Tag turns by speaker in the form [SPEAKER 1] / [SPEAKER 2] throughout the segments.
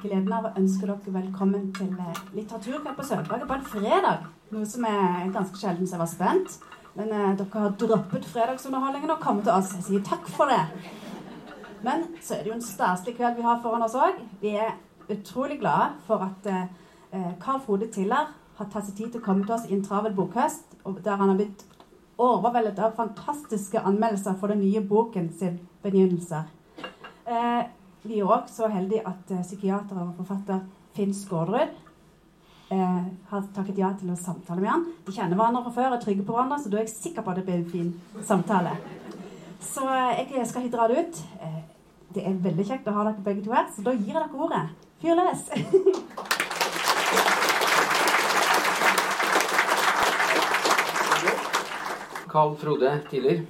[SPEAKER 1] gleden av å ønske dere velkommen til eh, Litteraturkveld på Sølvberget på en fredag. Noe som er ganske sjelden, så jeg var spent. Men eh, dere har droppet fredagsunderholdningen og kommet til oss. Jeg sier takk for det. Men så er det jo en staselig kveld vi har foran oss òg. Vi er utrolig glade for at eh, eh, Carl Frode Tiller har tatt seg tid til å komme til oss i en travel bokhøst, der han har blitt overveldet av fantastiske anmeldelser for den nye boken sin 'Begynnelser'. Eh, vi er òg så heldige at eh, psykiater og forfatter Finn Skårderud eh, har takket ja til å samtale med han. De kjenner hverandre fra før, er trygge på hverandre, så da er jeg sikker på at det blir en fin samtale. Så eh, jeg skal ikke dra det ut. Eh, det er veldig kjekt å ha dere begge to her, så da gir jeg dere ordet. Fyr løs!
[SPEAKER 2] Carl Frode Tiller,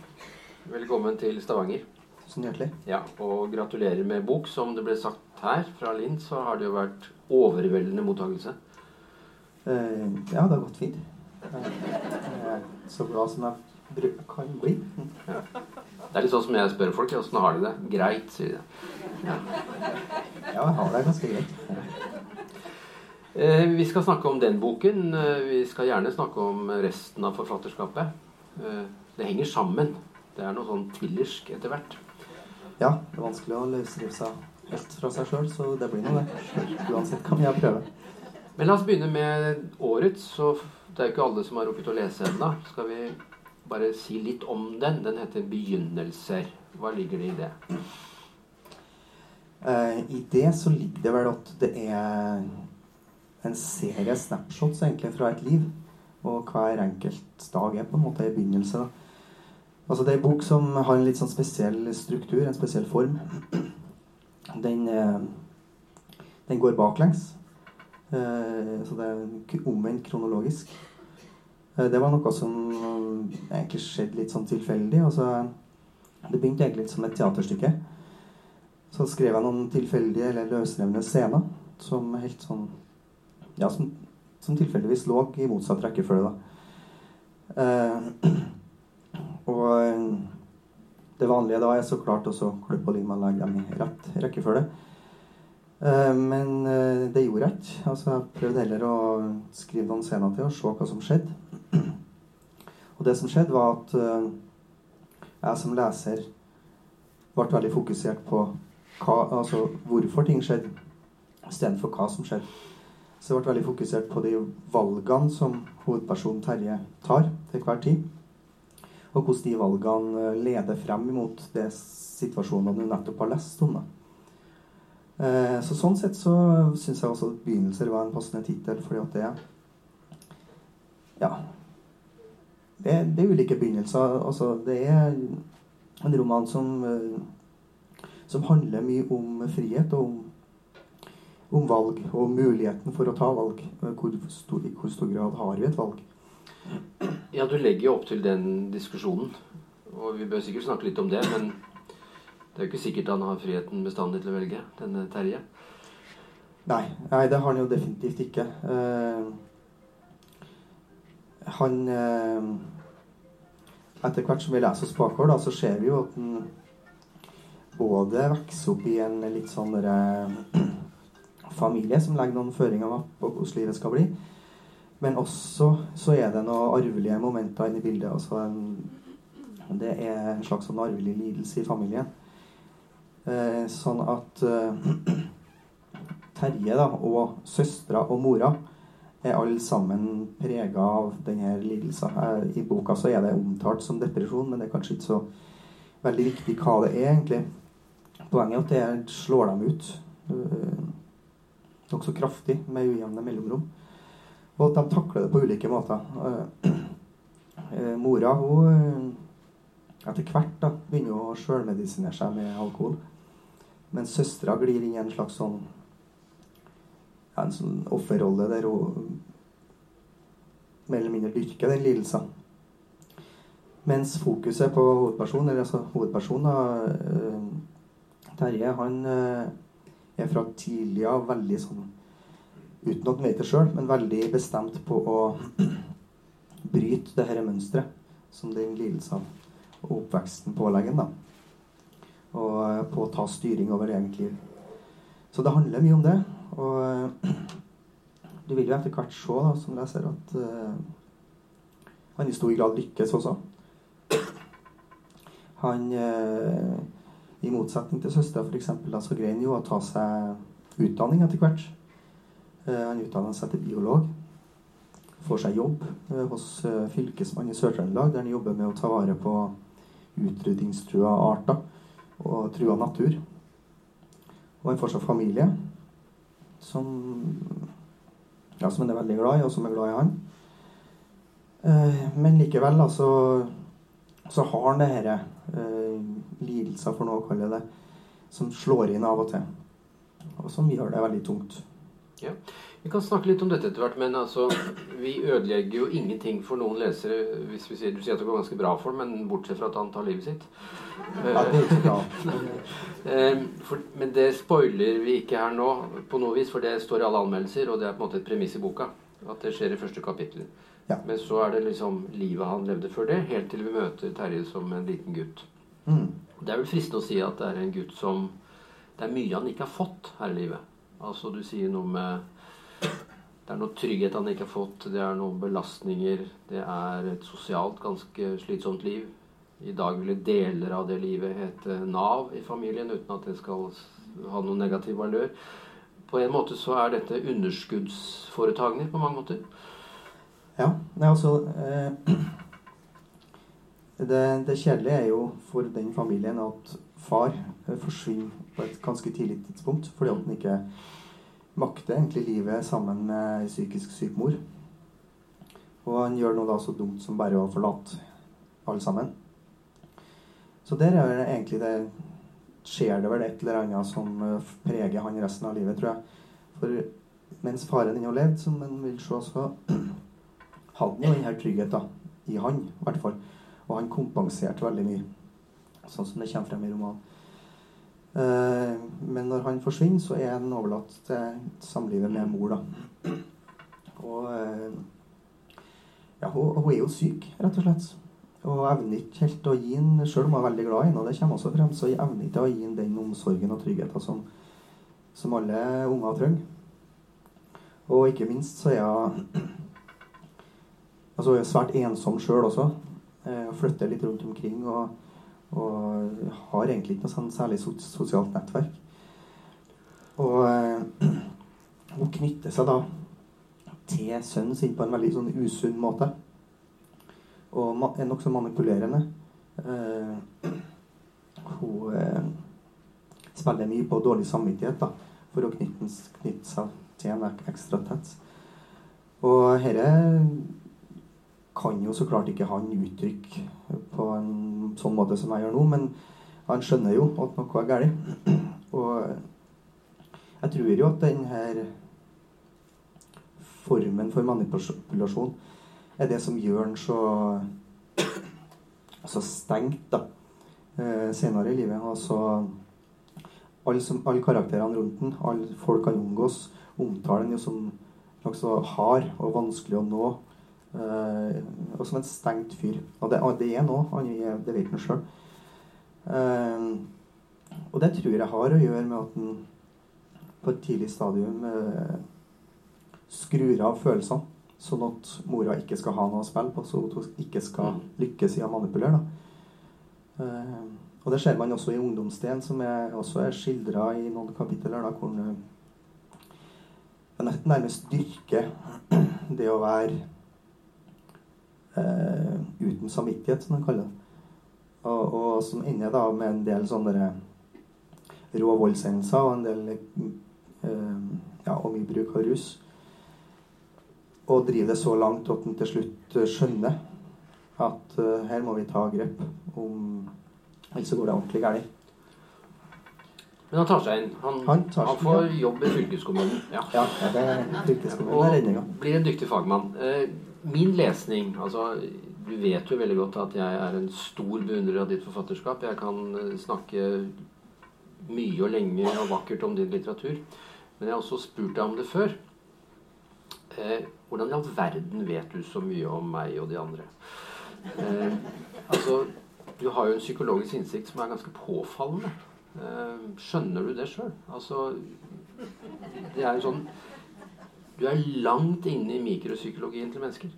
[SPEAKER 2] velkommen til Stavanger.
[SPEAKER 3] Tusen hjertelig.
[SPEAKER 2] Ja, Og gratulerer med bok. Som det ble sagt her fra Linn, så har det jo vært overveldende mottakelse.
[SPEAKER 3] Eh, ja, det har gått fint. Jeg er så glad som jeg kan bli.
[SPEAKER 2] Ja. Det er litt sånn som jeg spør folk. Åssen har de det? Greit, sier de.
[SPEAKER 3] Ja, jeg har det ganske greit.
[SPEAKER 2] Eh, vi skal snakke om den boken. Eh, vi skal gjerne snakke om resten av forfatterskapet. Eh, det henger sammen. Det er noe sånn tillersk etter hvert.
[SPEAKER 3] Ja, det er vanskelig å løsrive seg helt fra seg sjøl, så det blir nå det. Uansett hva jeg prøve.
[SPEAKER 2] Men la oss begynne med årets. Så det er jo ikke alle som har rukket å lese ennå. Skal vi bare si litt om den? Den heter 'Begynnelser'. Hva ligger det i det?
[SPEAKER 3] Uh, I det så ligger det vel at det er en serie snapshots egentlig fra et liv. Og hver enkelt dag er på en måte en begynnelse. da. Altså Det er en bok som har en litt sånn spesiell struktur, en spesiell form. Den, eh, den går baklengs. Eh, så det er omvendt kronologisk. Eh, det var noe som egentlig skjedde litt sånn tilfeldig. Altså, det begynte egentlig litt som et teaterstykke. Så skrev jeg noen tilfeldige eller løsrevne scener som helt sånn Ja, som, som tilfeldigvis lå i motsatt rekkefølge, da. Og eh, det vanlige da er så klart også klippe og lime og legge dem i rett rekkefølge. Eh, men eh, det gjorde jeg ikke. Altså, jeg prøvde heller å skrive noen scener til og se hva som skjedde. Og det som skjedde, var at jeg som leser ble veldig fokusert på hva, altså hvorfor ting skjedde, istedenfor hva som skjedde. Så jeg ble veldig fokusert på de valgene som hovedpersonen Terje tar til hver tid. Og hvordan de valgene eh, leder frem mot det situasjonen du nettopp har lest om. da. Eh, Så sånn sett så syns jeg også at 'Begynnelser' var en passende tittel, fordi at det Ja. Det, det er ulike begynnelser. Altså, det er en roman som eh, som handler mye om frihet og om, om valg og muligheten for å ta valg. Hvor stor, hvor stor grad har vi et valg?
[SPEAKER 2] Ja, du legger jo opp til den diskusjonen. Og vi bør sikkert snakke litt om det, men det er jo ikke sikkert han har friheten bestandig til å velge, denne Terje.
[SPEAKER 3] Nei, nei det har han jo definitivt ikke. Uh, han uh, Etter hvert som vi leser oss bakover, da, så ser vi jo at han både vokser opp i en litt sånn derre familie som legger noen føringer på hvordan livet skal bli. Men også så er det noen arvelige momenter inne i bildet. Altså en, det er en slags sånn arvelig lidelse i familien. Eh, sånn at eh, Terje da, og søstera og mora er alle sammen prega av denne lidelsen. Eh, I boka så er det omtalt som depresjon, men det er kanskje ikke så veldig viktig hva det er, egentlig. Poenget er at det slår dem ut øh, nokså kraftig med ujevne mellomrom. Og at de takler det på ulike måter. Eh, eh, mora hun øh, etter hvert da, begynner å sjølmedisinere seg med alkohol. Men søstera glir inn i en slags sånn ja, en sånn offerrolle der hun mer eller mindre dyrker den lidelsen. Mens fokuset på hovedpersonen, eller altså hovedpersonen eh, Terje, han eh, er fra tidlig av veldig sånn Uten at han vet det sjøl, men veldig bestemt på å bryte det dette mønsteret som den lidelsen og oppveksten pålegger ham. Og, på å ta styring over eget liv. Så det handler mye om det. Og eh, du vil jo etter hvert se da, som leser at uh, han i stor grad lykkes også. Han uh, I motsetning til søstera f.eks. så greier han jo å ta seg utdanning etter hvert. Uh, han utdanner seg til biolog. Får seg jobb hos Fylkesmannen i Sør-Trøndelag, der han jobber med å ta vare på utrydningstrua arter og trua natur. Og han får seg familie som ja, som han er veldig glad i, og som er glad i han. Eh, men likevel, da, så, har han det dette eh, lidelser, for noe å kalle det, som slår inn av og til. Og som gjør det veldig tungt.
[SPEAKER 2] Ja. Vi kan snakke litt om dette etter hvert, men altså, vi ødelegger jo ingenting for noen lesere hvis vi sier, Du sier at det går ganske bra for dem, men bortsett fra at han tar livet sitt.
[SPEAKER 3] Ja, det er ikke bra.
[SPEAKER 2] Eh, for, men det spoiler vi ikke her nå, på noe vis, for det står i alle anmeldelser, og det er på en måte et premiss i boka. At det skjer i første kapittel.
[SPEAKER 3] Ja.
[SPEAKER 2] Men så er det liksom livet han levde før det, helt til vi møter Terje som en liten gutt.
[SPEAKER 3] Mm.
[SPEAKER 2] Det er vel fristende å si at det er en gutt som Det er mye han ikke har fått her i livet. Altså du sier noe med Det er noe trygghet han ikke har fått, det er noen belastninger, det er et sosialt ganske slitsomt liv. I dag ville deler av det livet hete Nav i familien, uten at det skal ha noen negativ valør. På en måte så er dette underskuddsforetakene på mange måter.
[SPEAKER 3] Ja. Nei, altså eh, det, det kjedelige er jo for den familien at far eh, forsvinner et ganske tidlig tidspunkt fordi at han ikke makter egentlig livet sammen med psykisk syk mor. Og han gjør noe da så dumt som bare å forlate alle sammen. Så der er det egentlig det skjer det vel et eller annet som eh, preger han resten av livet, tror jeg. For mens faren ennå levde, som en vil se, så hadde han jo denne tryggheten i han, i hvert fall. Og han kompenserte veldig mye, sånn som det kommer frem i romanen. Eh, men når han forsvinner, så er han overlatt til samlivet med mor, da. Og eh, ja, hun, hun er jo syk, rett og slett. Og evner ikke helt å gi den, selv om hun er veldig glad i henne, og det kommer også frem, så evner ikke å gi ham den omsorgen og tryggheten som, som alle unger trenger. Og ikke minst så er hun altså, svært ensom sjøl også. Eh, flytter litt rundt omkring og, og har egentlig ikke noe sånn særlig sosialt nettverk. Og eh, hun knytter seg da til sønnen sin på en veldig sånn usunn måte og er nokså manipulerende. Uh, hun uh, spiller mye på dårlig samvittighet da, for å knytte, knytte seg til en ekstra tett. Og dette kan jo så klart ikke han uttrykke på en sånn måte som jeg gjør nå, men han skjønner jo at noe er galt. Og jeg tror jo at denne formen for manipulasjon er det som gjør han så, så stengt da, eh, senere i livet. Altså, alle, som, karakterene rundt den, alle folk han omgås, omtaler han jo som nokså hard og vanskelig å nå. Eh, og som en stengt fyr. Og det, det er nå, det vet han sjøl. Eh, og det tror jeg har å gjøre med at han på et tidlig stadium eh, skrur av følelsene. Sånn at mora ikke skal ha noe å spille på, så hun ikke skal mm. lykkes i å manipulere. Uh, og det ser man også i ungdomsdelen, som er, også er skildra i noen kapitler, da, hvor det nærmest dyrker det å være uh, uten samvittighet, som de kaller det. Og, og, som ender da med en del sånne rå voldshendelser og en del eh, ja, og mye bruk av rus og driver det så langt at en til slutt eh, skjønner at eh, her må vi ta grep, om ellers går det ordentlig galt.
[SPEAKER 2] Men han tar seg inn. Han, han, han får ja. jobb i fylkeskommunen.
[SPEAKER 3] Ja, ja det er fylkeskommunen Og.
[SPEAKER 2] Blir en dyktig fagmann. Eh, min lesning altså Du vet jo veldig godt at jeg er en stor beundrer av ditt forfatterskap. Jeg kan snakke mye og lenge og vakkert om din litteratur. Men jeg har også spurt deg om det før. Eh, hvordan i all verden vet du så mye om meg og de andre? Eh, altså, du har jo en psykologisk innsikt som er ganske påfallende. Eh, skjønner du det sjøl? Altså Det er jo sånn Du er langt inne i mikropsykologien til mennesker.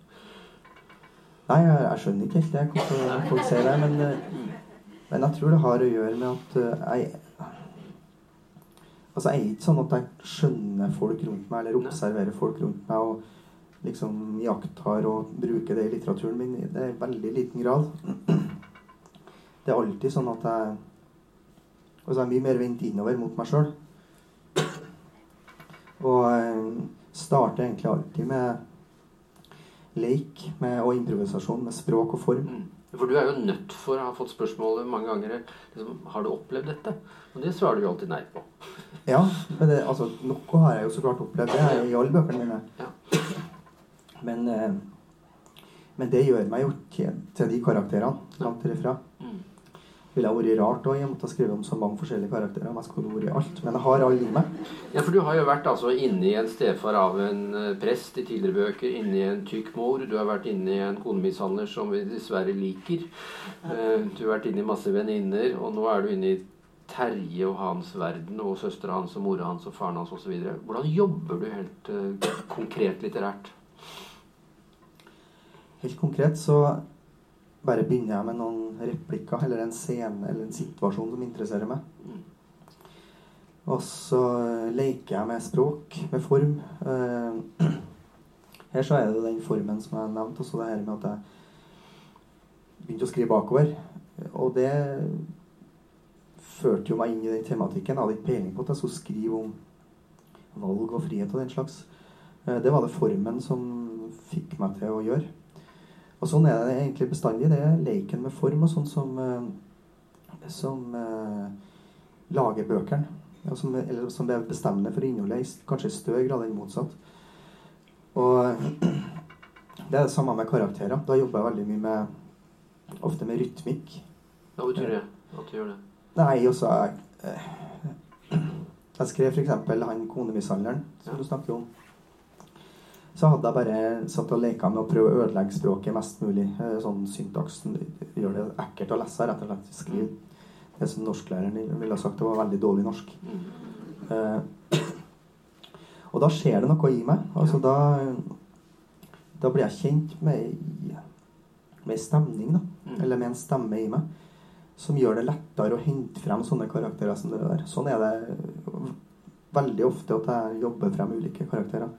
[SPEAKER 3] Nei, jeg, jeg skjønner ikke helt det, hvorfor folk ser det. Men, eh, men jeg tror det har å gjøre med at eh, jeg Altså, jeg er ikke sånn at jeg skjønner folk rundt meg, eller observerer folk rundt meg og liksom iakttar og bruker det i litteraturen min. Det er i veldig liten grad. Det er alltid sånn at jeg Altså, jeg er mye mer vendt innover mot meg sjøl. Og jeg starter egentlig alltid med leik med, og improvisasjon med språk og form.
[SPEAKER 2] Mm. For du er jo nødt for å ha fått spørsmålet mange ganger liksom, Har du opplevd dette? Og det svarer du jo alltid nei på.
[SPEAKER 3] Ja, men det, altså, noe har jeg jo så klart opplevd. Det er i alle bøkene mine.
[SPEAKER 2] Ja.
[SPEAKER 3] Men, eh, men det gjør meg jo til, til de karakterene langt derifra.
[SPEAKER 2] Mm.
[SPEAKER 3] Ville ha vært rart og jeg måtte skrive om så mange forskjellige karakterer. om jeg skulle vært alt. Men jeg har alle i meg.
[SPEAKER 2] Ja, for du har jo vært altså inni en stefar av en eh, prest i tidligere bøker, inni en tykk mor, du har vært inni en konemishandler som vi dessverre liker. Eh, Du har vært inni masse venninner, og nå er du inne i Terje og hans verden, og søstera hans og mora hans og faren hans osv. Hvordan jobber du helt eh, konkret litterært?
[SPEAKER 3] Helt konkret så bare begynner jeg med noen replikker eller en scene eller en situasjon som interesserer meg.
[SPEAKER 2] Mm.
[SPEAKER 3] Og så leker jeg med språk, med form. Eh, Her så er det den formen som jeg nevnte, også det her med at jeg begynte å skrive bakover. Og det førte jo meg inn i den tematikken. Jeg hadde ikke peiling på at jeg skulle skrive om valg og frihet og den slags. Eh, Det var det formen som fikk meg til å gjøre. Og sånn er det egentlig bestandig. Det er leken med form og sånn som, eh, som eh, lager bøkene. Ja, som, eller som er bestemmende for innholdet, i kanskje i større grad enn motsatt. Og det er det samme med karakterer. Da jobber jeg veldig mye med ofte med rytmikk.
[SPEAKER 2] Hva betyr det at du gjør det?
[SPEAKER 3] Nei, også jeg, eh, jeg skrev f.eks. han konemishandleren som
[SPEAKER 2] Ja.
[SPEAKER 3] du snakker om. Så hadde jeg bare satt og leka med å prøve å ødelegge språket mest mulig. Eh, Sånn syntaksen gjør det ekkelt å lese, rett og slett. Skriv det som norsklæreren ville sagt. Det var veldig dårlig norsk. Eh, og da skjer det noe i meg. Altså da Da blir jeg kjent med med en stemning, da.
[SPEAKER 2] Mm.
[SPEAKER 3] Eller med en stemme i meg. Som gjør det lettere å hente frem sånne karakterer som det der. Sånn er det veldig ofte at jeg jobber frem ulike karakterer.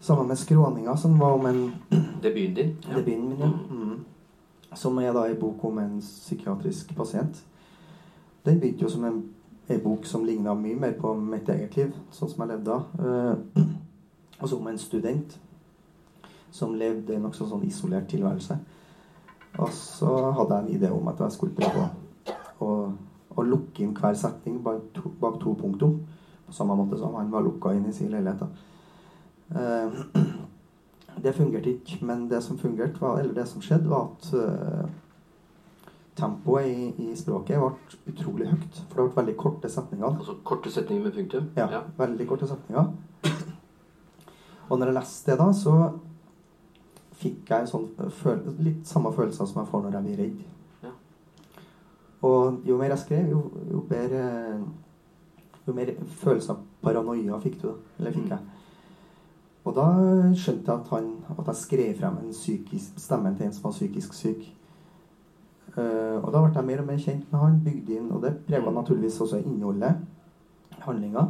[SPEAKER 3] Sammen med 'Skråninga', som var om en
[SPEAKER 2] Debuten din?
[SPEAKER 3] debuten min, ja. Mm. Som er da en bok om en psykiatrisk pasient. Den begynte jo som en, en bok som ligna mye mer på mitt eget liv, sånn som jeg levde da. Eh, altså om en student som levde en nokså sånn isolert tilværelse. Og så hadde jeg en idé om at jeg skulle prøve å, å lukke inn hver setning bak to, bak to punktum. På samme måte som han var lukka inn i sin leilighet. da. Eh, det fungerte ikke, men det som fungerte, var, eller det som skjedde, var at eh, tempoet i, i språket ble utrolig høyt. For det ble veldig korte setninger.
[SPEAKER 2] Altså korte setninger med punktum?
[SPEAKER 3] Ja, veldig korte setninger. Og når jeg leste det da, så fikk jeg en sånn føl litt samme følelser som jeg får når jeg blir redd.
[SPEAKER 2] Ja.
[SPEAKER 3] Og jo mer jeg skrev, jo, jo bedre Jo mer følelse av paranoia fikk du. Eller fikk jeg. Og da skjønte jeg at, han, at jeg skrev frem en psykisk, stemmen til en som var psykisk syk. Uh, og da ble jeg mer og mer kjent med han, bygde inn, og det prega naturligvis også innholdet, handlinga.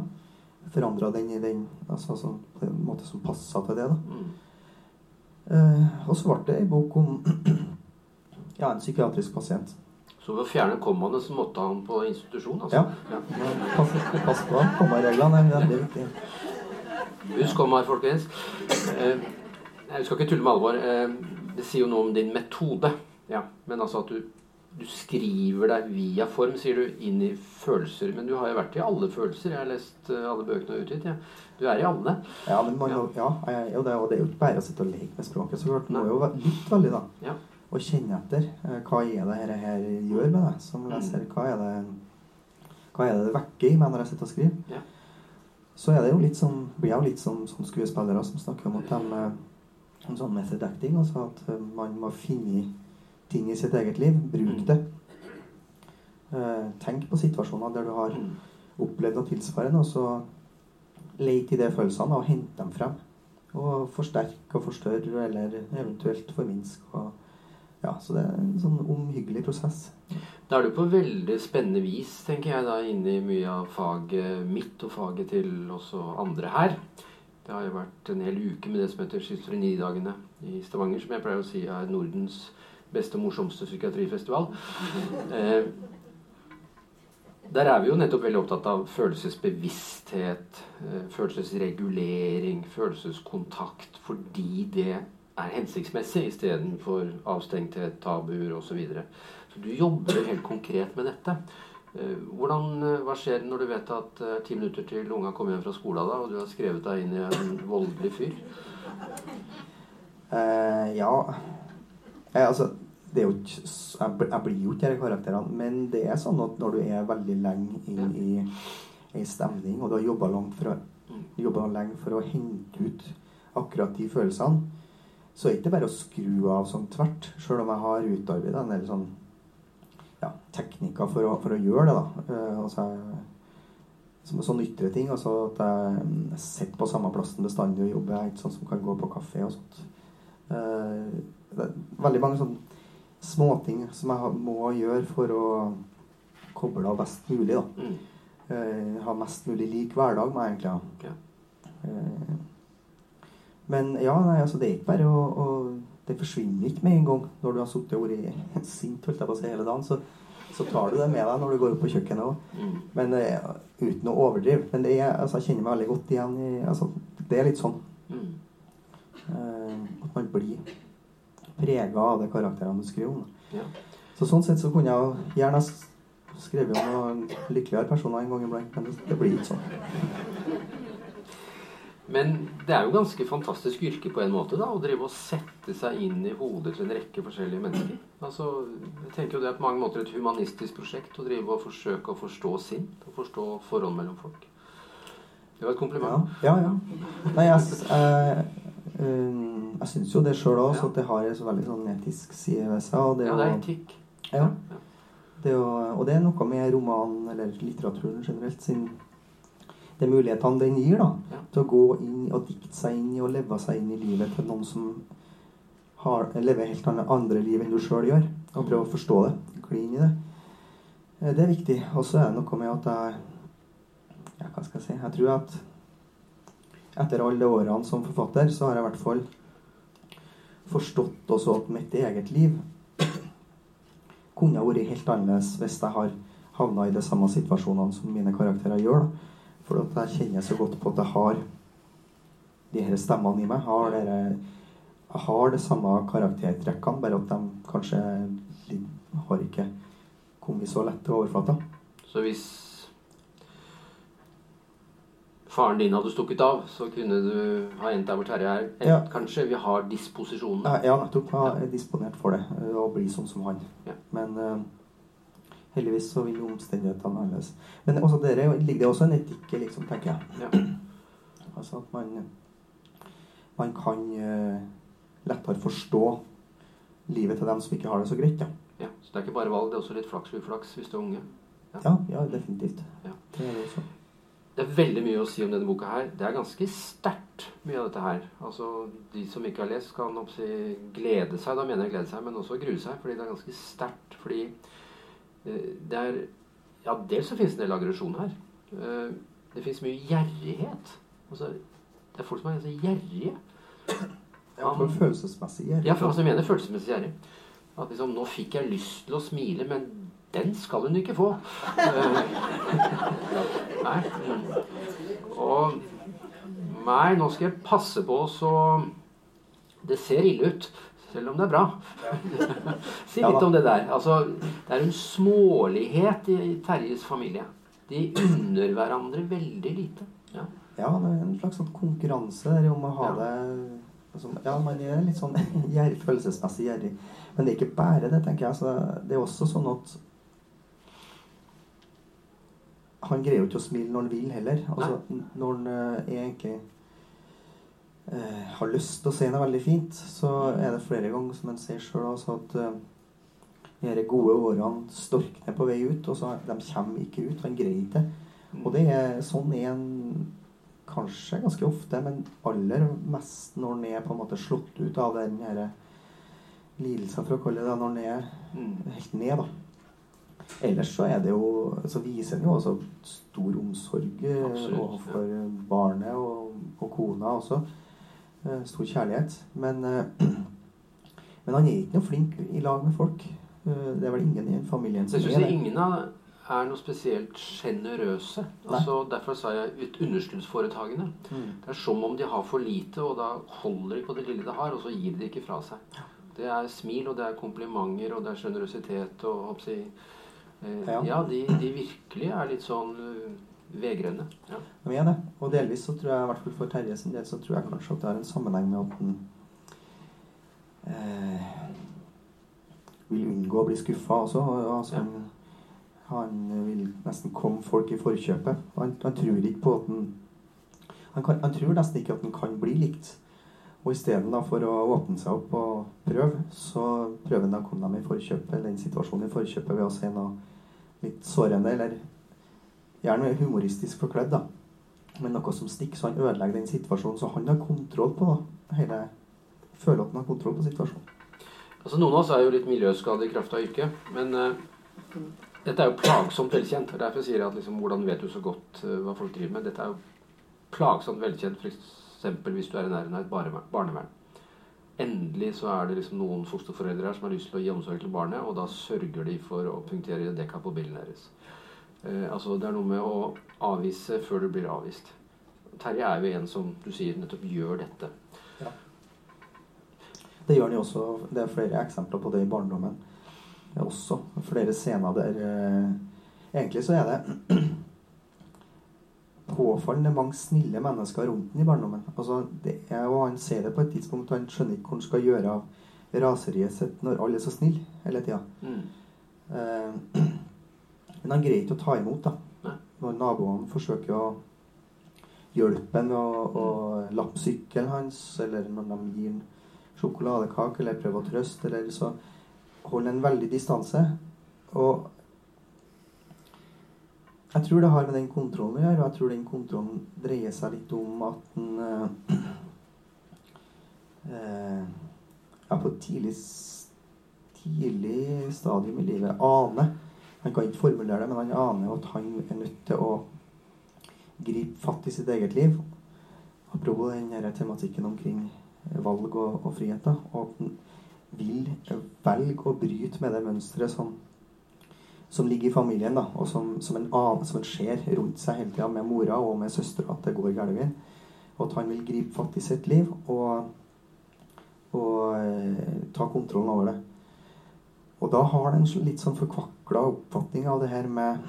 [SPEAKER 3] Forandra den i den altså, altså, på en måte som passa til det. da.
[SPEAKER 2] Mm.
[SPEAKER 3] Eh, og så ble det ei bok om ja, en psykiatrisk pasient.
[SPEAKER 2] Så ved å fjerne kommaene så måtte han på institusjon? altså?
[SPEAKER 3] Ja. Pass, pass på kommareglene, det er veldig viktig.
[SPEAKER 2] Husk om her, folkens. Eh, jeg skal ikke tulle med alvor. Eh, det sier jo noe om din metode. Ja, Men altså at du, du skriver deg via form, sier du, inn i følelser. Men du har jo vært i alle følelser. Jeg har lest eh, alle bøkene og utgitt. Ja. Du er i alle.
[SPEAKER 3] Ja, men man, ja. ja, er det, og det er jo ikke bare å sitte og leke med språket. så klart. Du må jo være- lytte veldig, da.
[SPEAKER 2] Ja.
[SPEAKER 3] Og kjenne etter. Hva er det her, her gjør med deg som leser? Hva er det hva er det det vekker i meg når jeg sitter og skriver?
[SPEAKER 2] Ja.
[SPEAKER 3] Så er det jo litt sånn, blir jeg jo litt som, som skuespillere som snakker om at de eh, en sånn method acting, altså at eh, man må finne ting i sitt eget liv, bruke
[SPEAKER 2] Mm.
[SPEAKER 3] det. Eh, tenk på situasjoner der du har
[SPEAKER 2] Mm.
[SPEAKER 3] opplevd noe tilsvarende, og så leit i de følelsene og hente dem frem. Og forsterke og forstørre, eller eventuelt forminske. Og, ja, så det er en sånn omhyggelig prosess.
[SPEAKER 2] Da er du på veldig spennende vis, tenker jeg, da inne i mye av faget mitt og faget til også andre her. Det har jo vært en hel uke med det som heter Schizofrenidagene i Stavanger, som jeg pleier å si er Nordens beste og morsomste psykiatrifestival. Eh, der er vi jo nettopp veldig opptatt av følelsesbevissthet, eh, følelsesregulering, følelseskontakt, fordi det er hensiktsmessig istedenfor avstengthet, tabuer osv. Så, videre. så du jobber helt konkret med dette. Eh, Hvordan, eh, hva skjer når du vet at er ti minutter til unga kommer hjem fra skolen, da, og du har skrevet deg inn i en voldelig fyr?
[SPEAKER 3] Uh, ja eh, Altså, det er jo ikke jeg, jeg blir jo ikke disse karakterene, men det er sånn at når du er veldig lenge inn i ei stemning, og du har jobba jobba lenge for å hente ut akkurat de følelsene, så er det ikke bare å skru av sånn tvert, sjøl om jeg har utarbeida en del sånn ja, teknikker for å, for å gjøre det. da. Uh, altså, jeg- som sånn ytre ting. Altså at jeg mm, sitter på samme plassen bestandig og jobber. Jeg er ikke sånn som kan gå på kafé og sånt. Uh, det er veldig mange sånne småting som jeg må gjøre for å koble av best mulig. da. Eh, ha mest mulig lik hverdag, må jeg egentlig ha.
[SPEAKER 2] Okay.
[SPEAKER 3] Eh, men ja, nei, altså det er ikke bare å, Det forsvinner ikke med en gang når du har sittet og vært sint holdt jeg på å si, hele dagen. Så, så tar du det med deg når du går opp på kjøkkenet òg.
[SPEAKER 2] Mm.
[SPEAKER 3] Men uh, uten å overdrive. Men det er, altså, jeg kjenner meg veldig godt igjen i altså, Det er litt sånn eh, at man blir prega av de karakterene du skriver om.
[SPEAKER 2] Ja.
[SPEAKER 3] Så sånn sett så kunne jeg gjerne skrevet om noen lykkeligere personer en gang iblant, men det, det blir ikke sånn.
[SPEAKER 2] Men det er jo ganske fantastisk yrke på en måte, da, å drive og sette seg inn i hodet til en rekke forskjellige mennesker. Altså, jeg tenker jo Det er på mange måter et humanistisk prosjekt å drive og forsøke å forstå sinn og forstå forhold mellom folk. Det var et kompliment.
[SPEAKER 3] ja. ja. Nei, jeg, jeg, um, jeg syns jo det sjøl òg,
[SPEAKER 2] Ja.
[SPEAKER 3] at det har en veldig sånn etisk side ved seg. Og det,
[SPEAKER 2] Ja, det er etikk.
[SPEAKER 3] Ja. Det å, og det er noe med romanen eller litteraturen generelt sin De mulighetene den gir da, til å gå inn og dikte seg inn i og leve seg inn i livet til noen som har, lever helt andre, liv enn du sjøl gjør. Og prøve å forstå det. Gli inn i det. Eh, Det er viktig. Og så er det noe med at jeg Ja, hva skal jeg si Jeg tror at etter alle årene som forfatter, så har jeg i hvert fall forstått også at mitt eget liv kunne vært helt annerledes hvis jeg har havna i de samme situasjonene som mine karakterer gjør. Da. For jeg kjenner så godt på at jeg har de her stemmene i meg. Har dere, jeg har de samme karaktertrekkene, bare at de kanskje har ikke kommet så lett til overflata.
[SPEAKER 2] Så hvis faren din hadde stukket av, så kunne du ha endt der hvor Terje er.
[SPEAKER 3] Ja.
[SPEAKER 2] Kanskje vi har disposisjonen.
[SPEAKER 3] Ja, Jeg jeg er disponert for det, eh, å bli sånn som han.
[SPEAKER 2] Ja.
[SPEAKER 3] Men eh, heldigvis så vil omstendighetene annerledes. Men også der ligger det også en etikk i, liksom, tenker jeg.
[SPEAKER 2] Ja.
[SPEAKER 3] Altså at man man kan uh, lettere forstå livet til dem som ikke har det så greit. Ja,
[SPEAKER 2] Ja, så det er ikke bare valg, det er også litt flaks og uflaks hvis du er unge.
[SPEAKER 3] ja, ja definitivt.
[SPEAKER 2] Ja.
[SPEAKER 3] Det er det også.
[SPEAKER 2] Det er veldig mye å si om denne boka her. Det er ganske sterkt, mye av dette her. Altså, De som ikke har lest, kan oppsi, glede seg. Da mener jeg glede seg, men også grue seg. Fordi det er ganske sterkt. Fordi det er Ja, dels så finnes det en del aggresjon her. Eh, det fins mye gjerrighet. Altså, det er folk som er ganske gjerrige.
[SPEAKER 3] Ja, for følelsesmessig gjerrig.
[SPEAKER 2] Ja, for altså, jeg mener følelsesmessig gjerrig. At liksom, nå fikk jeg lyst til å smile, men den skal hun ikke få. Eh, nei. Og Nei, nå skal jeg passe på så Det ser ille ut. Selv om det er bra. si litt om det der. Altså, det er en smålighet i Terjes familie. De unner hverandre veldig lite. Ja.
[SPEAKER 3] Ja, det er en slags sånn konkurranse der om å ha
[SPEAKER 2] Ja.
[SPEAKER 3] det altså, Ja, man er litt sånn følelsesmessig gjerrig. Men det er ikke bare det, tenker jeg. Altså, det er også sånn at Han greier jo ikke å smile når han vil heller. Altså, når han er egentlig eh, har lyst til å si noe veldig fint, så er det flere ganger, som en sier sjøl at eh, de gode årene storkner på vei ut, og så de kommer ikke ut. Han greier ikke det. Og det er sånn er en kanskje ganske ofte, men aller mest når en er på en måte slått ut av den her lidelsen, for å kalle det når en er
[SPEAKER 2] Mm.
[SPEAKER 3] helt ned, da. Ellers så er det jo Så viser en jo også stor omsorg eh,
[SPEAKER 2] Absolutt,
[SPEAKER 3] overfor barnet og, og kona også. Eh, Stor kjærlighet. Men, eh, men han er ikke noe flink i lag med folk. Eh, Det er vel ingen i familien
[SPEAKER 2] Så
[SPEAKER 3] som
[SPEAKER 2] jeg
[SPEAKER 3] er
[SPEAKER 2] syns
[SPEAKER 3] det.
[SPEAKER 2] ingen av er noe spesielt sjenerøse. Altså, derfor sa jeg ut underskuddsforetakene.
[SPEAKER 3] Mm.
[SPEAKER 2] Det er som om de har for lite, og da holder de på det lille de har, og så gir de det ikke fra seg. Det er smil, og det er komplimenter, og det er sjenerøsitet og hoppsi, eh,
[SPEAKER 3] Ja.
[SPEAKER 2] Ja, de, de virkelig er litt sånn veggrønne. Ja.
[SPEAKER 3] De er det. Og delvis så tror jeg, i hvert fall for Terje sin del, så tror jeg kanskje at det har en sammenheng med at han eh, vil unngå å bli skuffa også. Altså,
[SPEAKER 2] Ja.
[SPEAKER 3] han, han vil nesten komme folk i forkjøpet. Han, han tror ikke på at han han, kan, han tror nesten ikke at han kan bli likt. Og istedenfor å åpne seg opp og prøve, så prøver han å komme dem i forkjøpet, eller den situasjonen i forkjøpet ved å si noe litt sårende, eller gjerne humoristisk forkledd, da. Men noe som stikker, så han ødelegger den situasjonen. Så han har kontroll på hele Føler at han har kontroll på situasjonen.
[SPEAKER 2] Altså, noen av oss er jo litt miljøskadet i kraft av yrket, men uh, dette er jo plagsomt velkjent. Derfor sier jeg at liksom, hvordan vet du så godt uh, hva folk driver med? Dette er jo plagsomt velkjent f.eks. hvis du er i nærheten av et barnevern. Endelig så er det liksom noen fosterforeldre her som har lyst til å gi omsorg til barnet, og da sørger de for å punktere dekka på bilen deres. Eh, altså Det er noe med å avvise før du blir avvist. Terje er jo en som du sier nettopp gjør dette. Ja.
[SPEAKER 3] Det gjør han jo også. Det er flere eksempler på det i barndommen. Det er også flere scener der eh, Egentlig så er det påfallende mange snille mennesker rundt den i barndommen. Altså, det er, og han ser det på et tidspunkt, og han skjønner ikke hvor han skal gjøre av raseriet sitt når alle er så snille hele tida.
[SPEAKER 2] Mm.
[SPEAKER 3] Eh, men han greier ikke å ta imot, da. Når naboene forsøker å hjelpe ham med å, lappe sykkelen hans, eller når de gir ham sjokoladekake, eller prøver å trøste, eller så holder han veldig distanse. Og jeg tror det har med den kontrollen å gjøre, og jeg tror den kontrollen dreier seg litt om at han eh, eh, ja, på et tidlig, tidlig stadium i livet aner Han kan ikke formulere det, men han aner at han er nødt til å gripe fatt i sitt eget liv. Apropos den her tematikken omkring valg og, og frihet. Og at han vil velge å bryte med det mønsteret som som ligger i familien, da, og som, som, en annen, som en ser rundt seg hele tida med mora og med søstera at det går galt veien. Og at han vil gripe fatt i sitt liv og, og eh, ta kontrollen over det. Og da har han en litt sånn forkvakla oppfatning av det her med,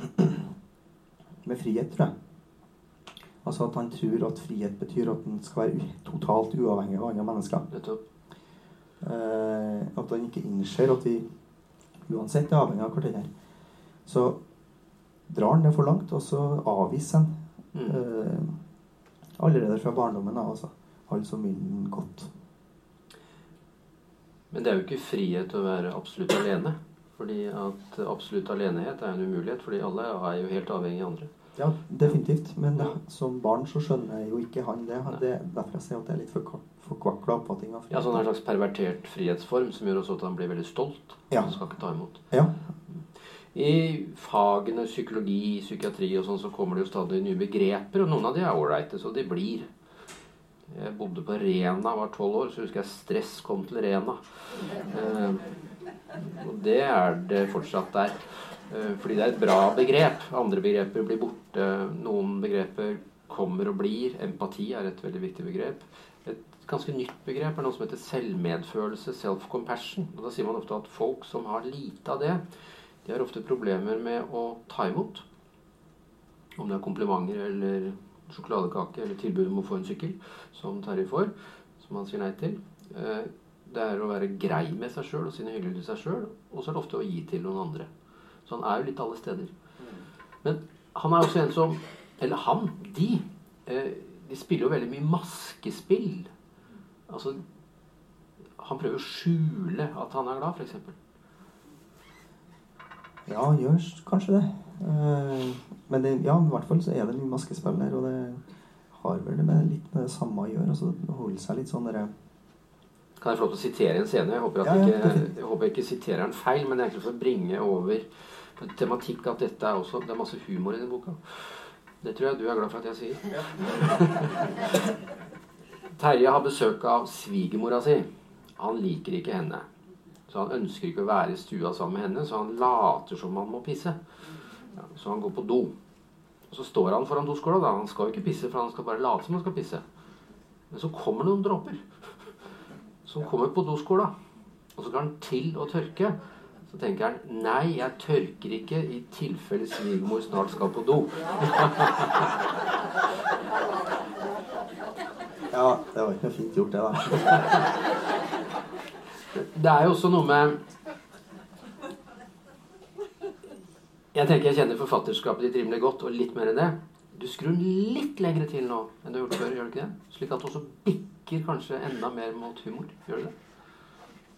[SPEAKER 3] med frihet, tror jeg. Altså at han tror at frihet betyr at han skal være totalt uavhengig av andre mennesker. Eh, at han ikke innser at vi uansett er avhengig av hverandre. Så drar han det for langt, og så avviser han
[SPEAKER 2] Mm.
[SPEAKER 3] eh, allerede fra barndommen av, altså. Alle som vil den godt.
[SPEAKER 2] Men det er jo ikke frihet å være absolutt alene. Fordi at absolutt alenehet er en umulighet, fordi alle er jo helt avhengig av andre.
[SPEAKER 3] Ja, definitivt. Men ja. som barn så skjønner jeg jo ikke han det. det er derfor jeg sier at det er litt for forkvakla oppfatning av frihet.
[SPEAKER 2] Ja, sånn en slags pervertert frihetsform som gjør også at han blir veldig stolt.
[SPEAKER 3] Ja.
[SPEAKER 2] Han skal ikke ta imot.
[SPEAKER 3] Ja.
[SPEAKER 2] I fagene psykologi, psykiatri og sånn så kommer det jo stadig nye begreper, og noen av de er ålreite, så de blir. Jeg bodde på Rena, var tolv år, så husker jeg stress kom til Rena. Eh, og det er det fortsatt der. Eh, fordi det er et bra begrep. Andre begreper blir borte. Noen begreper kommer og blir. Empati er et veldig viktig begrep. Et ganske nytt begrep er noe som heter selvmedfølelse, self-compassion. Og Da sier man ofte at folk som har lite av det, de har ofte problemer med å ta imot. Om det er komplimenter eller sjokoladekake eller tilbud om å få en sykkel, som Terje får, som han sier nei til. Eh, Det er å være grei med seg sjøl og sine hyggelige til seg sjøl, og så er det ofte å gi til noen andre. Så han er jo litt alle steder. Men han er også en som Eller han, de. eh, De spiller jo veldig mye maskespill. Altså Han prøver å skjule at han er glad, f.eks.
[SPEAKER 3] Ja, han gjør kanskje det. Eh, men det, ja, i hvert fall så er det mye maskespill der, og det har vel med litt med det samme å gjøre. altså Holde seg litt sånn derre
[SPEAKER 2] Kan jeg få lov til å sitere en scene? Jeg håper, at
[SPEAKER 3] Ja, ja,
[SPEAKER 2] ikke,
[SPEAKER 3] det
[SPEAKER 2] jeg håper jeg ikke siterer den feil, men egentlig for å bringe over tematikk at dette er også Det er masse humor i den boka. Det tror jeg du er glad for at jeg sier. Terje har besøk av svigermora si. Han liker ikke henne. Så han ønsker ikke å være i stua sammen med henne, så han later som han må pisse. Ja, så han går på do. Og så står han foran doskåla. da. Han skal jo ikke pisse, for han skal bare late som han skal pisse. Men så kommer noen dråper som kommer på doskåla. Og så går han til å tørke. Så tenker han nei, jeg tørker ikke i tilfelle svigermor snart skal på do.
[SPEAKER 3] Ja, det var ikke noe fint gjort, det, da.
[SPEAKER 2] Det er jo også noe med Jeg tenker jeg kjenner forfatterskapet ditt rimelig godt, og litt mer enn det. Du skrur den litt lengre til nå enn du har gjort før, gjør du ikke det? Slik at det også bikker kanskje enda mer mot humor. Gjør du det?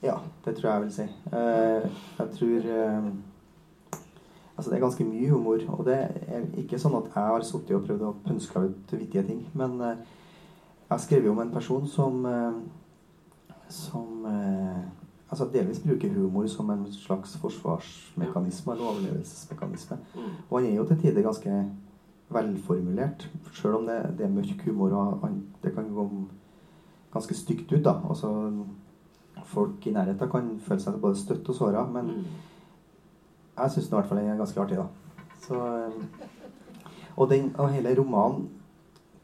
[SPEAKER 3] Ja, det tror jeg jeg vil si. Eh, jeg tror eh, Altså, det er ganske mye humor. Og det er ikke sånn at jeg har sittet og prøvd å pønske ut vittige ting. Men eh, jeg skrev jo om en person som Som altså delvis bruker humor som en slags forsvarsmekanisme eller overlevelsesmekanisme.
[SPEAKER 2] Mm.
[SPEAKER 3] Og han er jo til tider ganske velformulert, sjøl om det, det er mørk humor. og han, Det kan gå ganske stygt ut. da, altså Folk i nærheten kan føle seg både støtt og såra, men
[SPEAKER 2] Mm.
[SPEAKER 3] jeg syns i hvert fall den er ganske artig. da. Så, eh, og, den, og hele romanen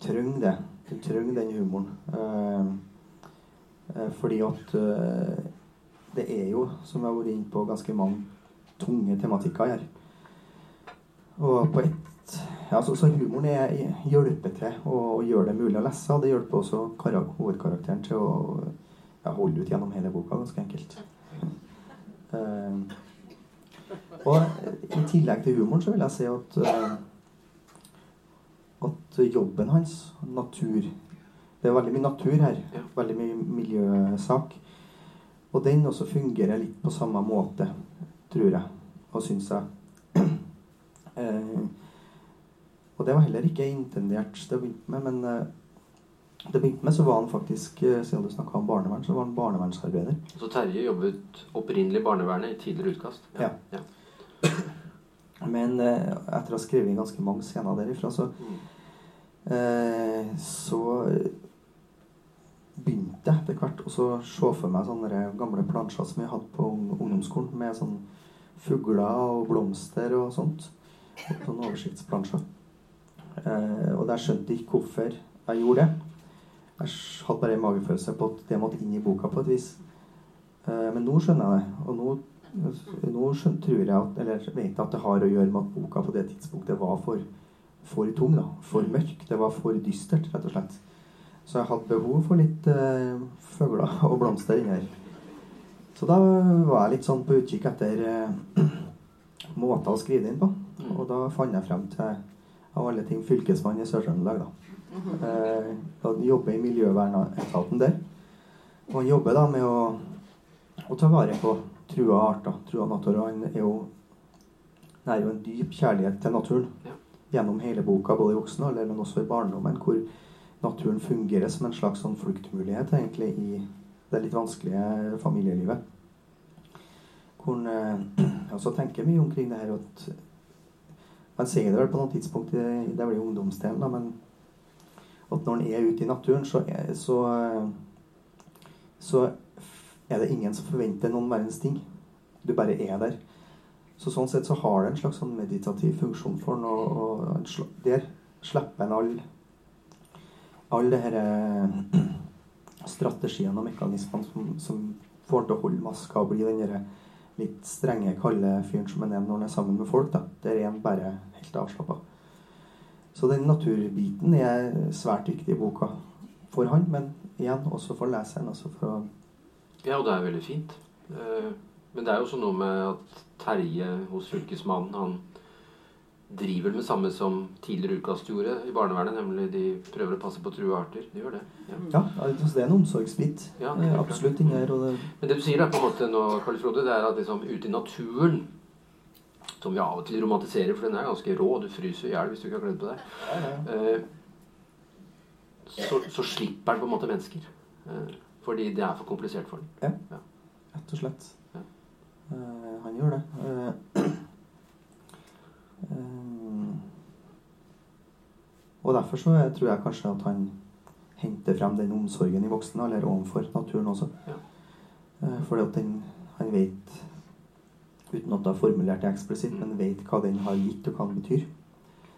[SPEAKER 3] trenger det. Den trenger den humoren. Eh, eh, fordi at eh, det er jo, som jeg har vært inne på, ganske mange tunge tematikker her. Og på ett ja, så, så humoren er, hjelper til å, å gjøre det mulig å lese. Og det hjelper også karak hovedkarakteren til å ja, holde ut gjennom hele boka, ganske enkelt. Eh, og i tillegg til humoren så vil jeg si at uh, at jobben hans, natur Det er veldig mye natur her. Veldig mye miljøsak. Og den også fungerer litt på samme måte, tror jeg. Og syns jeg. eh, og det var heller ikke intendert det begynte med, men eh, det begynte med så var han faktisk, eh, siden du snakka om barnevern, så var han barnevernsarbeider.
[SPEAKER 2] Så Terje jobbet opprinnelig i barnevernet i tidligere utkast?
[SPEAKER 3] Ja. Men eh, etter å ha skrevet ganske mange scener derifra, så,
[SPEAKER 2] Mm.
[SPEAKER 3] eh, så jeg etter hvert og så se for meg sånne gamle plansjer som jeg hadde på ungdomsskolen, med sånn fugler og blomster og sånt. Og Sånne oversiktsplansjer. Eh, og jeg skjønte ikke hvorfor jeg gjorde det. Jeg hadde bare en magefølelse på at det måtte inn i boka på et vis. Eh, men nå skjønner jeg det. Og nå, nå skjønner, tror jeg at, eller vet jeg at det har å gjøre med at boka på det tidspunktet var for, for tung. da, For mørk. Det var for dystert, rett og slett. Så jeg hadde behov for litt eh, fugler og blomster inni her. Så da var jeg litt sånn på utkikk etter eh, måter å skrive det inn på.
[SPEAKER 2] Mm.
[SPEAKER 3] Og da fant jeg frem til av alle ting Fylkesmannen i Sør-Trøndelag. da. Eh, Han jobber i miljøvernetaten der. Og han jobber da med å, å ta vare på trua arter, trua natur. Og han er jo det er jo en dyp kjærlighet til naturen gjennom hele boka, både i voksen alder, men også i barndommen, hvor naturen fungerer som en slags sånn fluktmulighet egentlig i det litt vanskelige familielivet. Hvor eh, også tenker mye omkring det her at Man ser det vel på noe tidspunkt i det blir ungdomsdelen, da, men at når en er ute i naturen, så er, så, så er det ingen som forventer noen verdens ting. Du bare er der. Så sånn sett så har det en slags sånn meditativ funksjon for en, og, og der slipper en all alle disse eh, strategiene og mekanismene som, som får en til å holde maska og bli den litt strenge, kalde fyren som en er når han er sammen med folk. da. Der er han bare helt avslappa. Så den naturbiten er svært viktig i boka for han, men igjen også for leseren. Altså for
[SPEAKER 2] Ja, og det er veldig fint. Eh, Men det er jo også noe med at Terje hos Fylkesmannen han driver med samme som tidligere utkast gjorde i barnevernet, nemlig de prøver å passe på true arter. De gjør det. Ja.
[SPEAKER 3] Ja, altså det er en omsorgsbit.
[SPEAKER 2] Ja,
[SPEAKER 3] er Absolutt Ting her. Det,
[SPEAKER 2] Men det du sier da på en måte nå, Karl Frode, det er at liksom ute i naturen som vi av og til romantiserer, for den er ganske rå. Du fryser i hjel hvis du ikke har kledd på deg. Ja, så, så slipper den på en måte mennesker. Eh, fordi det er for komplisert for den.
[SPEAKER 3] Ja, Rett og slett.
[SPEAKER 2] Ja.
[SPEAKER 3] Eh, han gjør det. Eh, og derfor så tror jeg kanskje at han henter frem den omsorgen i voksne, eller overfor naturen også.
[SPEAKER 2] Ja.
[SPEAKER 3] Eh, fordi at den, han vet, uten at det er formulert det eksplisitt, men vet hva den har gitt, og hva den betyr.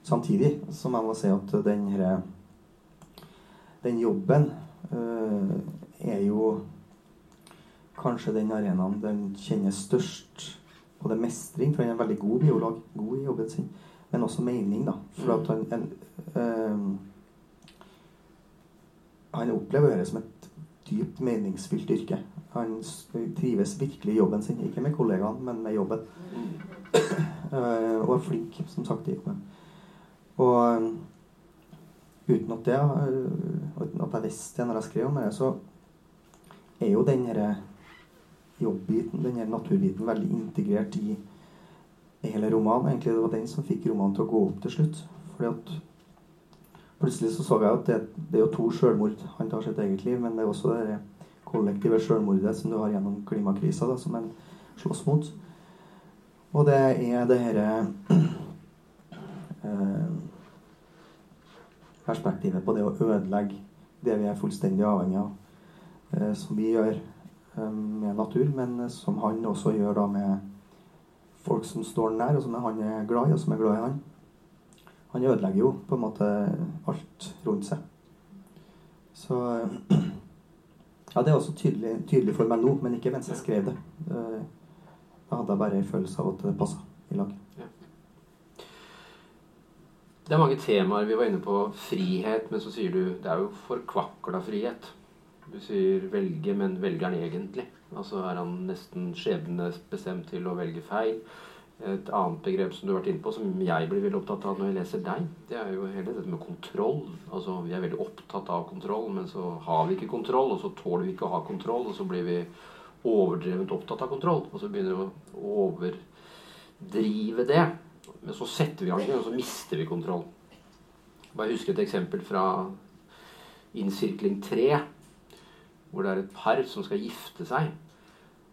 [SPEAKER 3] Samtidig som jeg må si at den, her, den jobben øh, er jo kanskje den arenaen den kjenner størst både mestring, for han er en veldig god biolog, god i jobben sin, men også mening, da. For at han en, øh, Han opplever det som et dypt meningsfylt yrke. Han trives virkelig i jobben sin, ikke med kollegaene, men med jobben. Eh, og er flink, som sagt, i jobben. Og eh, uten at det eh, uten at jeg visste det når jeg skrev om det, så er jo den her jobbbiten, den her naturbiten, veldig integrert i, hele romanen. Egentlig det var den som fikk romanen til å gå opp til slutt. Fordi at plutselig så så jeg at det, det er jo to selvmord. Han tar sitt eget liv, men det er også det kollektive selvmordet som du har gjennom klimakrisa, da, som en slåss mot. Og det er det herre eh, perspektivet på det å ødelegge det vi er fullstendig avhengig av, eh, som vi gjør med natur, men eh, som han også gjør da med folk som står nær, og som han er glad i, og som er glad i han. Han ødelegger jo på en måte alt rundt seg. Så eh, Ja, det er også tydelig, tydelig for meg nå, men ikke mens jeg skrev det. Eh, Da hadde jeg bare en følelse av at det passa i lag.
[SPEAKER 2] Det er mange temaer. Vi var inne på frihet, men så sier du det er jo forkvakla frihet. Du sier 'velge', men velger han egentlig? Altså er han nesten skjebnebestemt til å velge feil? Et annet begrep som du har vært inne på, som jeg blir veldig opptatt av når jeg leser deg, det er jo hele dette med kontroll. Altså Vi er veldig opptatt av kontroll, men så har vi ikke kontroll, og så tåler vi ikke å ha kontroll, og så blir vi overdrevent opptatt av kontroll, og så begynner vi å overdrive det. Men så setter vi gang, og så mister vi kontroll. Bare husk et eksempel fra innsirkling 3, hvor det er et par som skal gifte seg.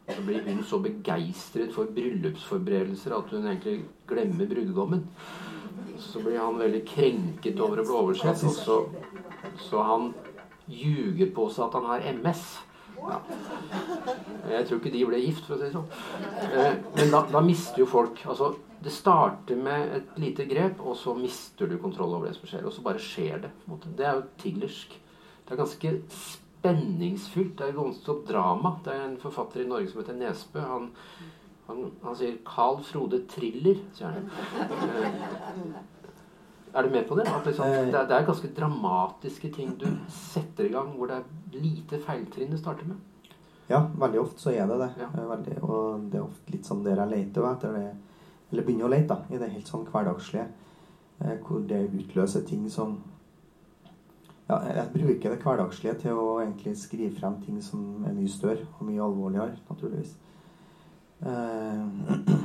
[SPEAKER 2] Så blir hun så begeistret for bryllupsforberedelser at hun egentlig glemmer brudgommen. Så blir han veldig krenket over å bli oversett, og så, så han ljuger på seg at han har MS. Ja. Jeg tror ikke de ble gift, for å si det sånn. Eh, Men da, da mister jo folk Altså, det starter med et lite grep, og så mister du kontroll over det som skjer. Og så bare skjer det. Det er jo tillersk. Det er ganske spenningsfullt. Det er ganske drama. Det er en forfatter i Norge som heter Nesbø. Han, han, han sier 'Carl Frode Thriller', sier han. Eh, Er du med på det? At liksom, det, er, det er ganske dramatiske ting du setter i gang, hvor det er lite feiltrinn det starter med.
[SPEAKER 3] Ja, veldig ofte så er det det.
[SPEAKER 2] Ja.
[SPEAKER 3] Eh, Veldig, og det er ofte litt sånn der jeg leter etter det Eller begynner å lete, da, i det helt sånn hverdagslige. Hvor det utløser ting som Ja, jeg bruker det hverdagslige til å egentlig skrive frem ting som er mye større og mye alvorligere, naturligvis. Eh,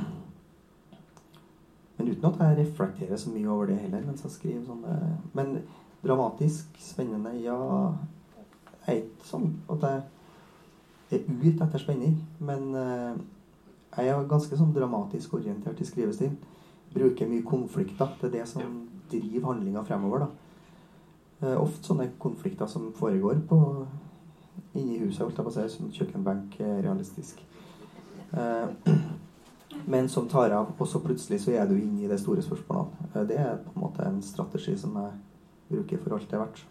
[SPEAKER 3] Men uten at jeg reflekterer så mye over det heller mens jeg skriver sånn. eh, Men dramatisk, spennende, ja Jeg er ikke sånn at jeg er ute etter spenning, men eh, jeg er ganske sånn dramatisk orientert i skrivestil. Bruker mye konflikter. Det er det som driver handlinga fremover. da. Eh, ofte sånne konflikter som foregår på inni huset, holdt jeg på å si, som kjøkkenbenk er realistisk. Eh, men som tar av, og så plutselig så er du inne i det store spørsmålet. Eh, det er på en måte en strategi som jeg bruker for alt det er verdt.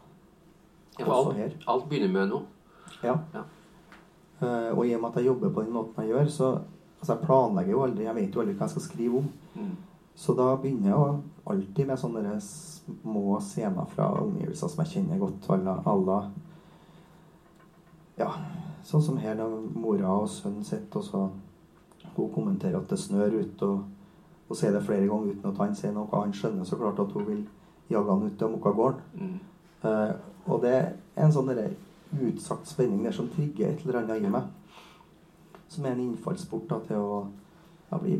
[SPEAKER 2] Ja, alt, alt begynner med noe.
[SPEAKER 3] Ja.
[SPEAKER 2] Ja.
[SPEAKER 3] Eh, og i og med at jeg jobber på den måten jeg gjør, så altså jeg planlegger jo aldri Jeg vet jo aldri hva jeg skal skrive om.
[SPEAKER 2] Mm.
[SPEAKER 3] Så da begynner jeg alltid med sånne små scener fra omgivelser som jeg kjenner godt. Alla Ja, sånn som her når mora og sønnen sitter, og så hun kommenterer at det snør ute, og og sier det flere ganger uten at han sier noe. Han skjønner så klart at hun vil jage han ut av Mokkagården.
[SPEAKER 2] Mm.
[SPEAKER 3] Uh, og det er en sånn utsagt spenning der som trigger et eller annet i meg. Som er en innfallsport da, til å bli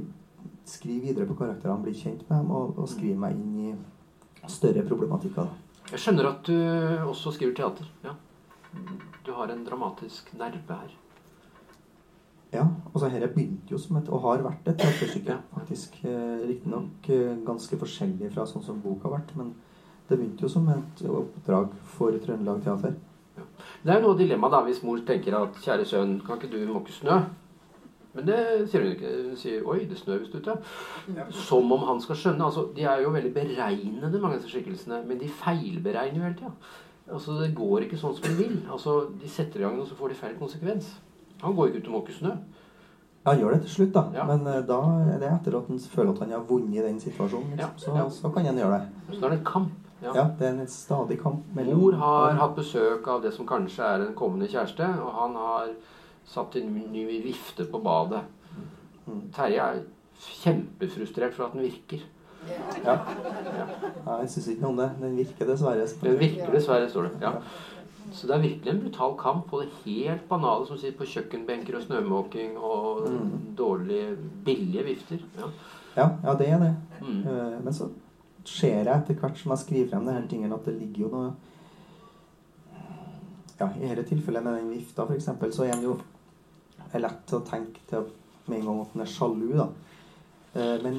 [SPEAKER 3] skrive videre på karakterene, bli kjent med dem og, og skrive meg inn i større problematikker.
[SPEAKER 2] Jeg skjønner at du også skriver teater. Ja. Du har en dramatisk nerve her.
[SPEAKER 3] Ja, altså dette begynte jo som et, og har vært et teaterstykke, faktisk. Eh, Riktignok eh, ganske forskjellig fra sånn som boka har vært, men det begynte jo som et oppdrag for Trøndelag Teater.
[SPEAKER 2] Det er jo noe dilemma da, hvis mor tenker at kjære sønn, kan ikke du måke snø? Men det sier hun ikke. Hun sier 'oi, det snør visst ute'. Som om han skal skjønne. altså, De er jo veldig beregnende, mange av disse skikkelsene, men de feilberegner jo hele tida. Altså, det går ikke sånn som de vil. Altså, De setter i gang, og så får de feil konsekvens. Han går ikke ut og måker snø.
[SPEAKER 3] Ja, han gjør det til slutt, da.
[SPEAKER 2] Ja.
[SPEAKER 3] Men eh, da er det etter at han føler at han har vunnet den situasjonen.
[SPEAKER 2] Ja,
[SPEAKER 3] Liksom. Så,
[SPEAKER 2] ja.
[SPEAKER 3] så kan han gjøre det.
[SPEAKER 2] Så da er det en kamp. Ja.
[SPEAKER 3] Ja, det er en stadig kamp mellom
[SPEAKER 2] Mor har hatt besøk av det som kanskje er en kommende kjæreste, og han har satt en ny vifte på badet.
[SPEAKER 3] Mm.
[SPEAKER 2] Terje er kjempefrustrert for at den virker.
[SPEAKER 3] Ja. ja jeg syns ikke noe om det. Den virker dessverre.
[SPEAKER 2] Den virker dessverre, står det. Ja. Så det er virkelig en brutal kamp på det helt banale som sitter på kjøkkenbenker og snømåking og
[SPEAKER 3] Mm.
[SPEAKER 2] dårlige, billige vifter. Ja.
[SPEAKER 3] Ja, ja, det er det.
[SPEAKER 2] Mm.
[SPEAKER 3] Eh, Men så ser jeg etter hvert som jeg skriver frem det her tingene, at det ligger jo noe Ja, i dette tilfellet med den vifta, f.eks., så er den jo er lett til å tenke til med en gang at den er sjalu, da. Eh, Men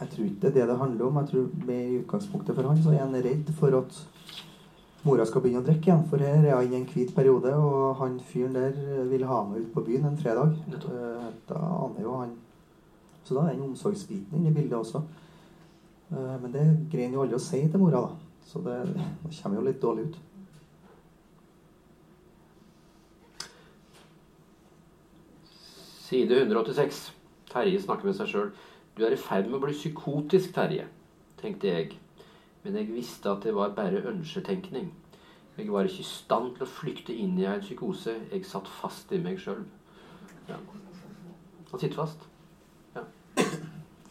[SPEAKER 3] jeg tror ikke det er det det handler om. Jeg tror med i utgangspunktet for han så er han redd for at mora skal begynne å drikke igjen. For her er han i en hvit periode, og han fyren der vil ha meg ut på byen en fredag. Eh, Da aner jo han Så da er den omsorgsbiten inne i bildet også. Eh, Men det greier han jo aldri å si til mora, da. Så det, det kommer jo litt dårlig ut.
[SPEAKER 2] Side 186. Terje snakker med seg sjøl. Du er i ferd med å bli psykotisk, Terje, tenkte jeg. Men jeg visste at det var bare ønsketenkning. Jeg var ikke i stand til å flykte inn i en psykose. Jeg satt fast i meg sjøl. Ja. Han sitter fast.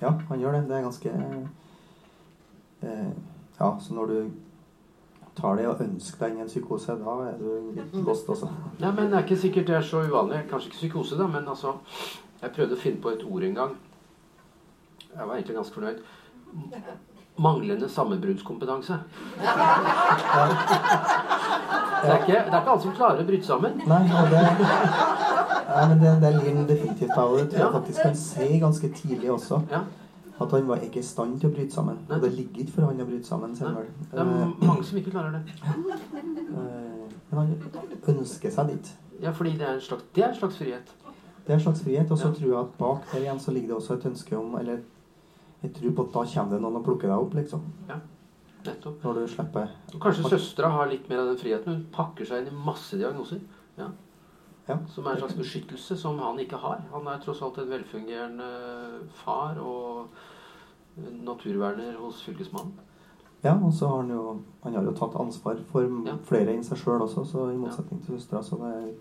[SPEAKER 3] Ja, han gjør det. Det er ganske eh, Ja, så når du tar det og ønsker deg inn i en psykose, da er du litt lost altså.
[SPEAKER 2] Nei, men det er ikke sikkert det er så uvanlig. Kanskje ikke psykose, da, men altså Jeg prøvde å finne på et ord en gang. Jeg var egentlig ganske fornøyd. Manglende sammenbruddskompetanse. Det er, ikke, det er ikke alle som klarer å bryte sammen.
[SPEAKER 3] Nei, det, ja, men det, det han definitivt og Det tror jeg faktisk kan se ganske tidlig også.
[SPEAKER 2] Ja.
[SPEAKER 3] At han var ikke i stand til å bryte sammen.
[SPEAKER 2] Nei.
[SPEAKER 3] Og det ligger ikke for han å bryte sammen. vel.
[SPEAKER 2] Det er mange som ikke klarer det.
[SPEAKER 3] Eh, Men han ønsker seg dit.
[SPEAKER 2] Ja, fordi det er en slags, det er en slags frihet.
[SPEAKER 3] Det er en slags frihet. Og så
[SPEAKER 2] Ja.
[SPEAKER 3] tror jeg at bak der igjen så ligger det også et ønske om Eller jeg tror på at da kommer det noen og plukker deg opp, liksom. Ja.
[SPEAKER 2] Nettopp.
[SPEAKER 3] Når du slipper
[SPEAKER 2] Og kanskje søstera har litt mer av den friheten. Hun pakker seg inn i masse diagnoser. Ja.
[SPEAKER 3] Ja.
[SPEAKER 2] Som er en slags beskyttelse som han ikke har. Han er tross alt en velfungerende far og naturverner hos fylkesmannen.
[SPEAKER 3] Ja, og så har han jo Han har jo tatt ansvar for
[SPEAKER 2] Ja.
[SPEAKER 3] flere enn seg sjøl også, så i motsetning til søstera, så det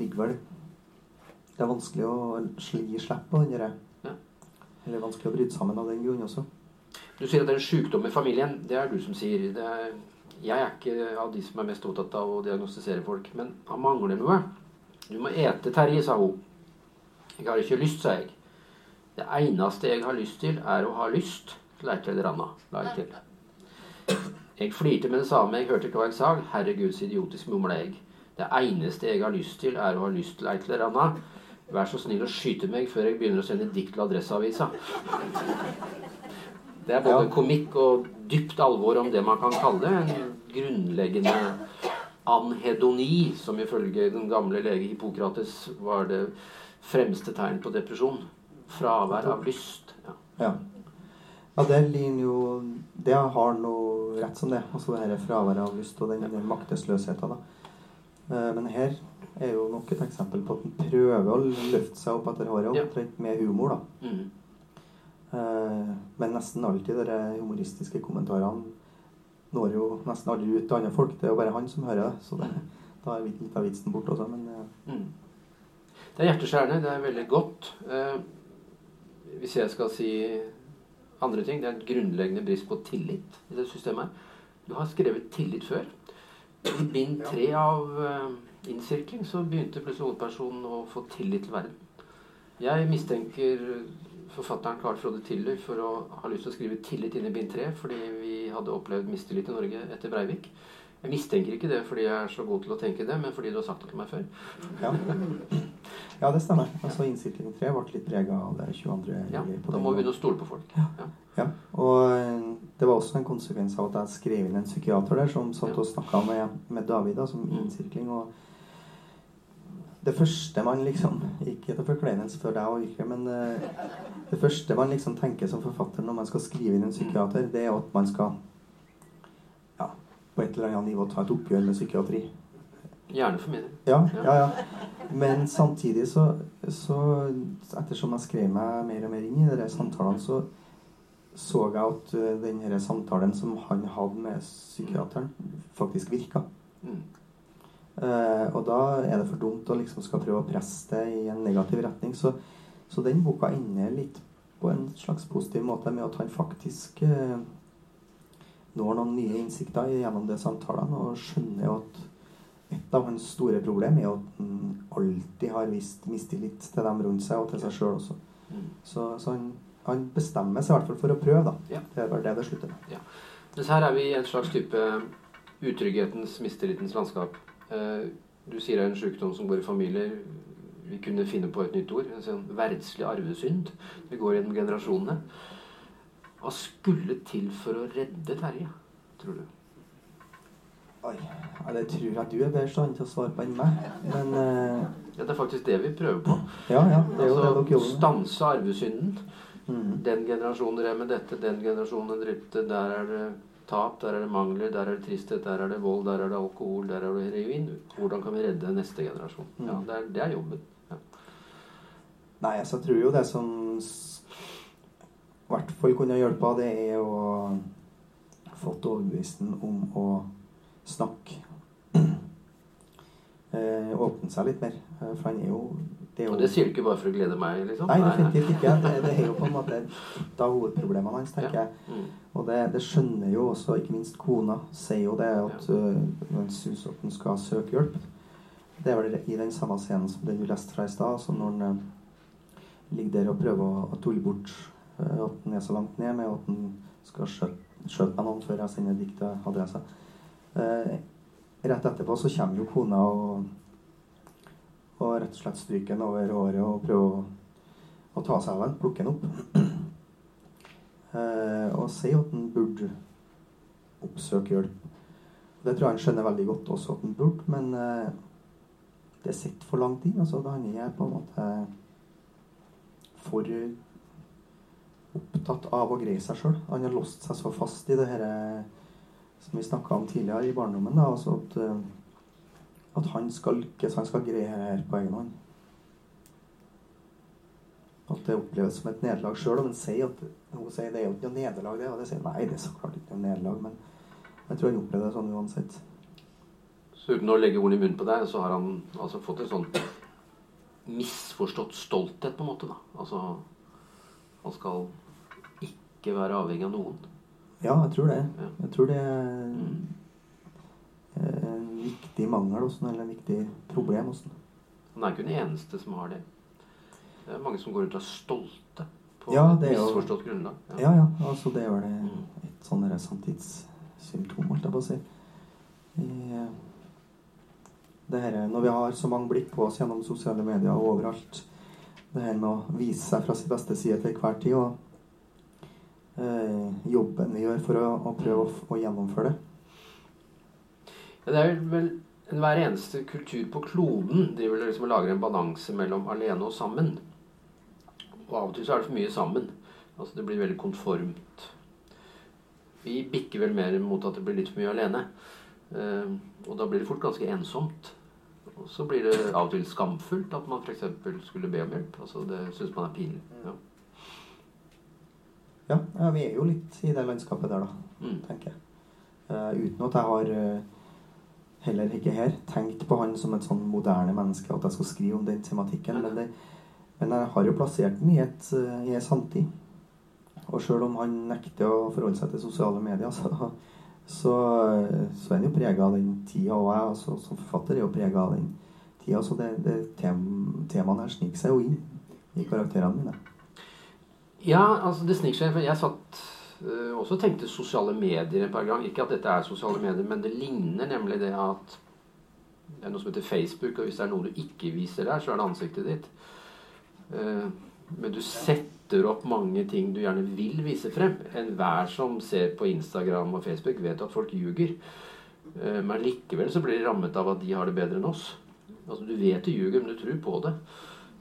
[SPEAKER 3] ligger vel Det er vanskelig å gi slipp på den derre
[SPEAKER 2] Ja.
[SPEAKER 3] Eller vanskelig å bryte sammen av den grunn også.
[SPEAKER 2] Du sier at det er en sykdom i familien. Det er du som sier. Det er, jeg er ikke av de som er mest opptatt av å diagnostisere folk. Men han mangler noe. Du må ete, Terje, sa hun. Jeg har ikke lyst, sa jeg. Det eneste jeg har lyst til, er å ha lyst la jeg til Ranna. La jeg til. Jeg flirte med det samme. Jeg hørte hva jeg sa. Så idiotisk, mumla jeg. Det eneste jeg har lyst til, er å ha lyst til et til Ranna. Vær så snill å skyte meg før jeg begynner å sende dikt til Adresseavisa. Det er både komikk og dypt alvor om det man kan kalle en grunnleggende anhedoni, som ifølge den gamle lege Hippokrates var det fremste tegn på depresjon. Fravær av lyst. Ja.
[SPEAKER 3] Ja. Ja, det ligner jo Det har noe rett som det. Altså det her fraværet av lyst og den, den maktesløsheten. da. Eh, Men her er jo nok et eksempel på at han prøver å løfte seg opp etter håret,
[SPEAKER 2] Ja.
[SPEAKER 3] omtrent med humor. da.
[SPEAKER 2] Mm.
[SPEAKER 3] Eh, Men nesten alltid de humoristiske kommentarene når jo nesten aldri ut til andre folk. Det er jo bare han som hører det. Så det, da er litt av vitsen borte også. Men eh,
[SPEAKER 2] Mm. Det er hjerteskjærende. Det er veldig godt. Eh, hvis jeg skal si andre ting, det er en grunnleggende brist på tillit i det systemet. Du har skrevet tillit før. I bind tre av eh, innsirkling så begynte plutselig hovedpersonen å få tillit til verden. Jeg mistenker forfatteren Carl Frode Tiller for å ha lyst til å skrive 'tillit' inn i bind tre, fordi vi hadde opplevd mistillit i Norge etter Breivik. Jeg mistenker ikke det fordi jeg er så god til å tenke det, men fordi du har sagt det til meg før.
[SPEAKER 3] Ja, ja det stemmer. Altså Innstilling 3 ble litt prega av det 22.
[SPEAKER 2] Ja, Da må vi begynne å stole på folk.
[SPEAKER 3] Ja.
[SPEAKER 2] Ja.
[SPEAKER 3] Og det var også en konsekvens av at jeg skrev inn en psykiater der som satt og snakka med, med David da, som
[SPEAKER 2] Mm.
[SPEAKER 3] innsirkling. Og det første man liksom Ikke til forkleinelse for deg og Yrke, men eh, det første man liksom tenker som forfatter når man skal skrive inn en psykiater, det er at man skal ja, på et eller annet nivå ta et oppgjør med psykiatri.
[SPEAKER 2] Gjerne for min.
[SPEAKER 3] Ja, ja, ja. Men samtidig så, så Ettersom jeg skrev meg mer og mer inn i de samtalene, så så jeg at denne den samtalen som han hadde med psykiateren, faktisk virka.
[SPEAKER 2] Mm.
[SPEAKER 3] Eh, og da er det for dumt å liksom skal prøve å presse det i en negativ retning. Så, så den boka ender litt på en slags positiv måte med at han faktisk eh, når noen nye innsikter gjennom de samtalene og skjønner jo at et av hans store problem er at han alltid har vist mistillit til dem rundt seg og til seg sjøl også.
[SPEAKER 2] Mm.
[SPEAKER 3] Så, så han, han bestemmer seg i hvert fall for å prøve, da.
[SPEAKER 2] Ja.
[SPEAKER 3] Det er vel det det slutter med.
[SPEAKER 2] Mens her er vi i en slags type utrygghetens, mistillitens landskap. Eh, Du sier det er en sykdom som går i familier. Vi kunne finne på et nytt ord. En sånn verdslig arvesynd. Det går gjennom generasjonene. Hva skulle til for å redde Terje, tror du?
[SPEAKER 3] Oi, ja, Det tror jeg du er bedre i stand til å svare på enn meg. Men uh...
[SPEAKER 2] Ja, Det er faktisk det vi prøver på.
[SPEAKER 3] ja, ja. Det er jo det dere
[SPEAKER 2] Altså. Stanse arvesynden.
[SPEAKER 3] Mm.
[SPEAKER 2] Den generasjonen drev med dette, den generasjonen drepte. Der er det tap, der er det mangler, der er det tristhet, der er det vold, der er det alkohol, der er det heroin. Hvordan kan vi redde neste generasjon? Ja,
[SPEAKER 3] Mm.
[SPEAKER 2] Det er, det er jobben. Ja.
[SPEAKER 3] Nei, altså, jeg tror jo det som i hvert fall kunne hjelpe, det er å fått overbevist ham om å snakke. Eh, åpne seg litt mer. Eh, For han er jo det er jo
[SPEAKER 2] Og det sier du ikke bare for å glede meg, liksom?
[SPEAKER 3] Nei, definitivt ikke. Det, det er jo på en måte et av hovedproblemene hans, tenker jeg.
[SPEAKER 2] Mm.
[SPEAKER 3] Og det, det skjønner jo også, ikke minst kona, sier jo det at øh, han syns at han skal søke hjelp. Det er vel i den samme scenen som den du leste fra i stad, altså når han ligger der og prøver å, tulle bort øh, at den er så langt ned med at den skal skjøte, meg noen før jeg sender dikt til adressa. Eh, rett etterpå så kommer jo kona og, og rett og slett stryker den over håret og prøver å, å ta seg av den, plukke den opp. Eh, og sier at den burde oppsøke hjelp. Det tror jeg han skjønner veldig godt også at han burde, men eh, det sitter for langt inn. Altså, han er på en måte for opptatt av å greie seg sjøl. Han har låst seg så fast i det her som vi snakka om tidligere i barndommen. Da, altså at, eh, at han skal lykkes, han skal greie her på egen hånd. At det oppleves som et nederlag sjøl. Hun sier at hun sier det er jo ikke noe nederlag, det. Og det sier nei, det er så klart ikke noe nederlag. Men jeg tror han opplever det sånn uansett.
[SPEAKER 2] Så uten å legge ord i munnen på deg, så har han altså fått en sånn misforstått stolthet, på en måte. da. Altså Man skal ikke være avhengig av noen.
[SPEAKER 3] Ja, jeg tror det.
[SPEAKER 2] Ja.
[SPEAKER 3] Jeg tror det er
[SPEAKER 2] Mm.
[SPEAKER 3] en viktig mangel også, eller en viktig problem hos den.
[SPEAKER 2] Han er ikke den eneste som har det. Det er mange som går rundt og er stolte på
[SPEAKER 3] Ja,
[SPEAKER 2] et
[SPEAKER 3] er jo-
[SPEAKER 2] misforstått grunnlag.
[SPEAKER 3] Ja, ja. Altså, det er vel
[SPEAKER 2] Mm.
[SPEAKER 3] et sånt samtidssymptom, holdt jeg på å si. I, eh, det her, når vi har så mange blikk på oss gjennom sosiale medier og overalt, det her med å vise seg fra sin beste side til hver tid, og eh, jobben vi gjør for å, å prøve å, å gjennomføre det.
[SPEAKER 2] Ja, det er vel Hver eneste kultur på kloden driver liksom og lager en balanse mellom alene og sammen. Og av og til så er det for mye sammen. Altså Det blir veldig konformt. Vi bikker vel mer mot at det blir litt for mye alene. Eh, og da blir det fort ganske ensomt. Og så blir det av og til skamfullt at man f.eks. skulle be om hjelp. Altså Det syns man er pinlig. Ja.
[SPEAKER 3] Ja, ja, vi er jo litt i det landskapet der, da.
[SPEAKER 2] Mm.
[SPEAKER 3] tenker jeg. Uh, uten at jeg har uh, heller ikke her tenkt på han som et sånn moderne menneske, at jeg skal skrive om den tematikken. Men, det, men jeg har jo plassert den i, et, uh, i en samtid. Og sjøl om han nekter å forholde seg til sosiale medier, så, så, så er han jo prega av den tida. Og jeg også, som forfatter er jo prega av den tida. Så det, det tem, temaene her sniker seg jo inn i karakterene mine.
[SPEAKER 2] Ja, altså det sniker seg. For jeg satt øh, også tenkte sosiale medier et par ganger. Ikke at dette er sosiale medier, men det ligner nemlig det at det er noe som heter Facebook, og hvis det er noe du ikke viser der, så er det ansiktet ditt. Uh, men du setter opp mange ting du gjerne vil vise frem. Enhver som ser på Instagram og Facebook, vet at folk ljuger. Uh, men likevel så blir de rammet av at de har det bedre enn oss. Altså Du vet du ljuger, men du tror på det.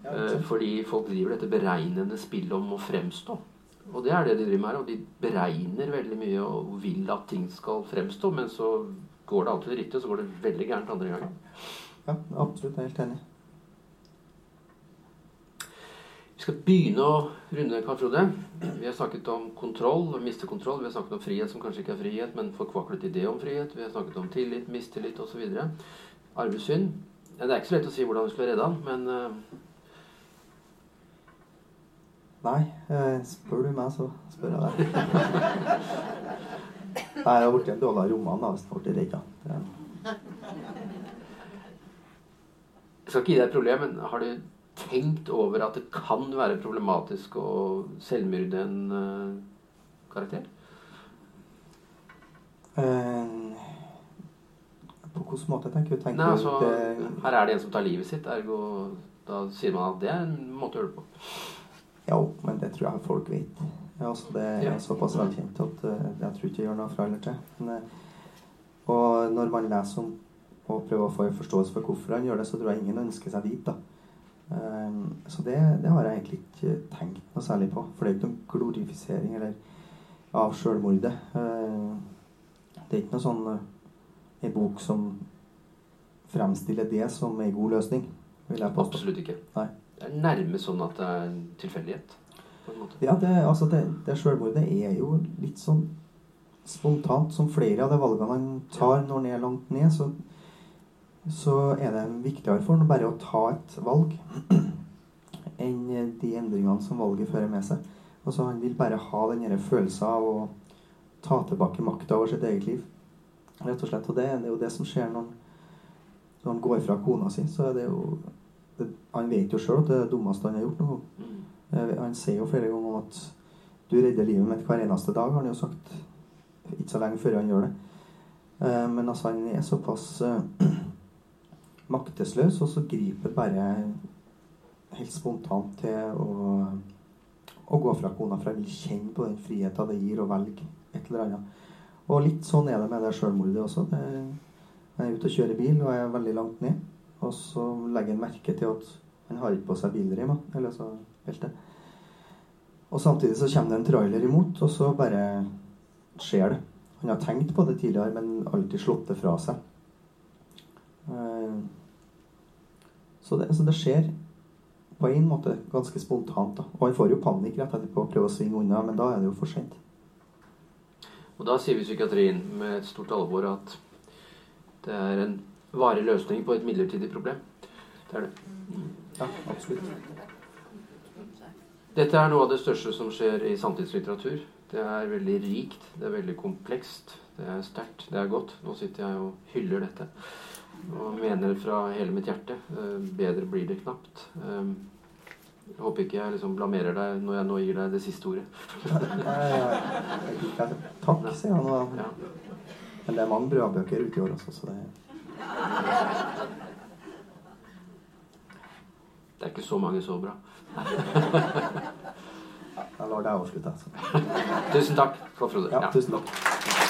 [SPEAKER 2] Eh, fordi folk driver dette beregnende spillet om å fremstå. Og det er det de driver med her. Og de beregner veldig mye og vil at ting skal fremstå. Men så går det alltid riktig, og så går det veldig gærent andre gangen.
[SPEAKER 3] Ja, absolutt. Helt enig.
[SPEAKER 2] Vi skal begynne å runde, Karl Frode. Vi har snakket om kontroll og miste kontroll. Vi har snakket om frihet som kanskje ikke er frihet, men forkvaklet idé om frihet. Vi har snakket om tillit, mistillit osv. Arvesynd. Ja, det er ikke så lett å si hvordan vi skulle redde han, men uh...
[SPEAKER 3] Nei, eh, spør du meg, så spør jeg deg. Nei, jeg har blitt en dårlig roman da, hvis jeg ble redda.
[SPEAKER 2] Jeg skal ikke gi deg et problem, men har du tenkt over at det kan være problematisk å selvmyrde en uh, karakter?
[SPEAKER 3] Uh, på hvilken måte tenker du? Tenker
[SPEAKER 2] Nei, altså,
[SPEAKER 3] det...
[SPEAKER 2] Her er det en som tar livet sitt, ergo da sier man at det er en måte å gjøre det på.
[SPEAKER 3] Ja, men det tror jeg folk vet. Ja, altså, det er
[SPEAKER 2] Ja.
[SPEAKER 3] såpass velkjent at uh, jeg tror ikke det gjør noe fra eller til. Men, og når man leser om og prøver å få en forståelse for hvorfor han gjør det, så tror jeg ingen ønsker seg dit. da. Um, så det, det har jeg egentlig ikke tenkt noe særlig på. For det er ikke noen glorifisering eller av sjølmordet. Uh, det er ikke noe sånn uh, en bok som fremstiller det som en god løsning. vil jeg påstå.
[SPEAKER 2] Absolutt ikke.
[SPEAKER 3] Nei.
[SPEAKER 2] Det er nærmest sånn at det er tilfeldighet.
[SPEAKER 3] Ja, det, altså det, det selvmordet er jo litt sånn spontant. Som flere av de valgene han tar når han er langt ned, så, så er det viktigere for ham bare å ta et valg enn de endringene som valget fører med seg. Altså Han vil bare ha den følelsen av å ta tilbake makta over sitt eget liv. Rett og slett. Og det, det er jo det som skjer når han, når han går fra kona si. Så er det jo det, Han vet jo sjøl at det er det dummeste han har gjort. noe
[SPEAKER 2] Mm.
[SPEAKER 3] Eh, Han sier jo flere ganger at du redder livet mitt hver eneste dag, har han jo sagt. Ikke så lenge før han gjør det. Eh, Men altså, han er såpass maktesløs, og så griper bare helt spontant til å, å gå fra kona, for jeg vil kjenne på den friheten det gir å velge et eller annet. Og litt sånn er det med det sjølmordet også. Det, jeg er ute og kjører bil og er veldig langt ned. Og så legger han merke til at han har ikke på seg bilrim. Eller så belte. Og samtidig så kommer det en trailer imot, og så bare skjer det. Han har tenkt på det tidligere, men alltid slått det fra seg. Så det, så det skjer på en måte ganske spontant. da. Og han får jo panikk rett etterpå og prøver å svinge unna, men da er det jo for sent.
[SPEAKER 2] Og da sier vi i psykiatrien med et stort alvor at det er en varig løsning på et midlertidig problem. Det er det.
[SPEAKER 3] Ja, absolutt.
[SPEAKER 2] Dette er noe av det største som skjer i samtidslitteratur. Det er veldig rikt, det er veldig komplekst, det er sterkt, det er godt. Nå sitter jeg og hyller dette. Og mener fra hele mitt hjerte. eh, Bedre blir det knapt. Eh, Jeg håper ikke jeg liksom blamerer deg når jeg nå gir deg det siste ordet.
[SPEAKER 3] Takk, sier han. Og,
[SPEAKER 2] Ja.
[SPEAKER 3] men det er mange bra bøker ute i år også, så det
[SPEAKER 2] Det er ikke så mange så bra.
[SPEAKER 3] Jeg lar deg avslutte. Altså.
[SPEAKER 2] Tusen takk, Flott, Frode.
[SPEAKER 3] Ja, tusen takk.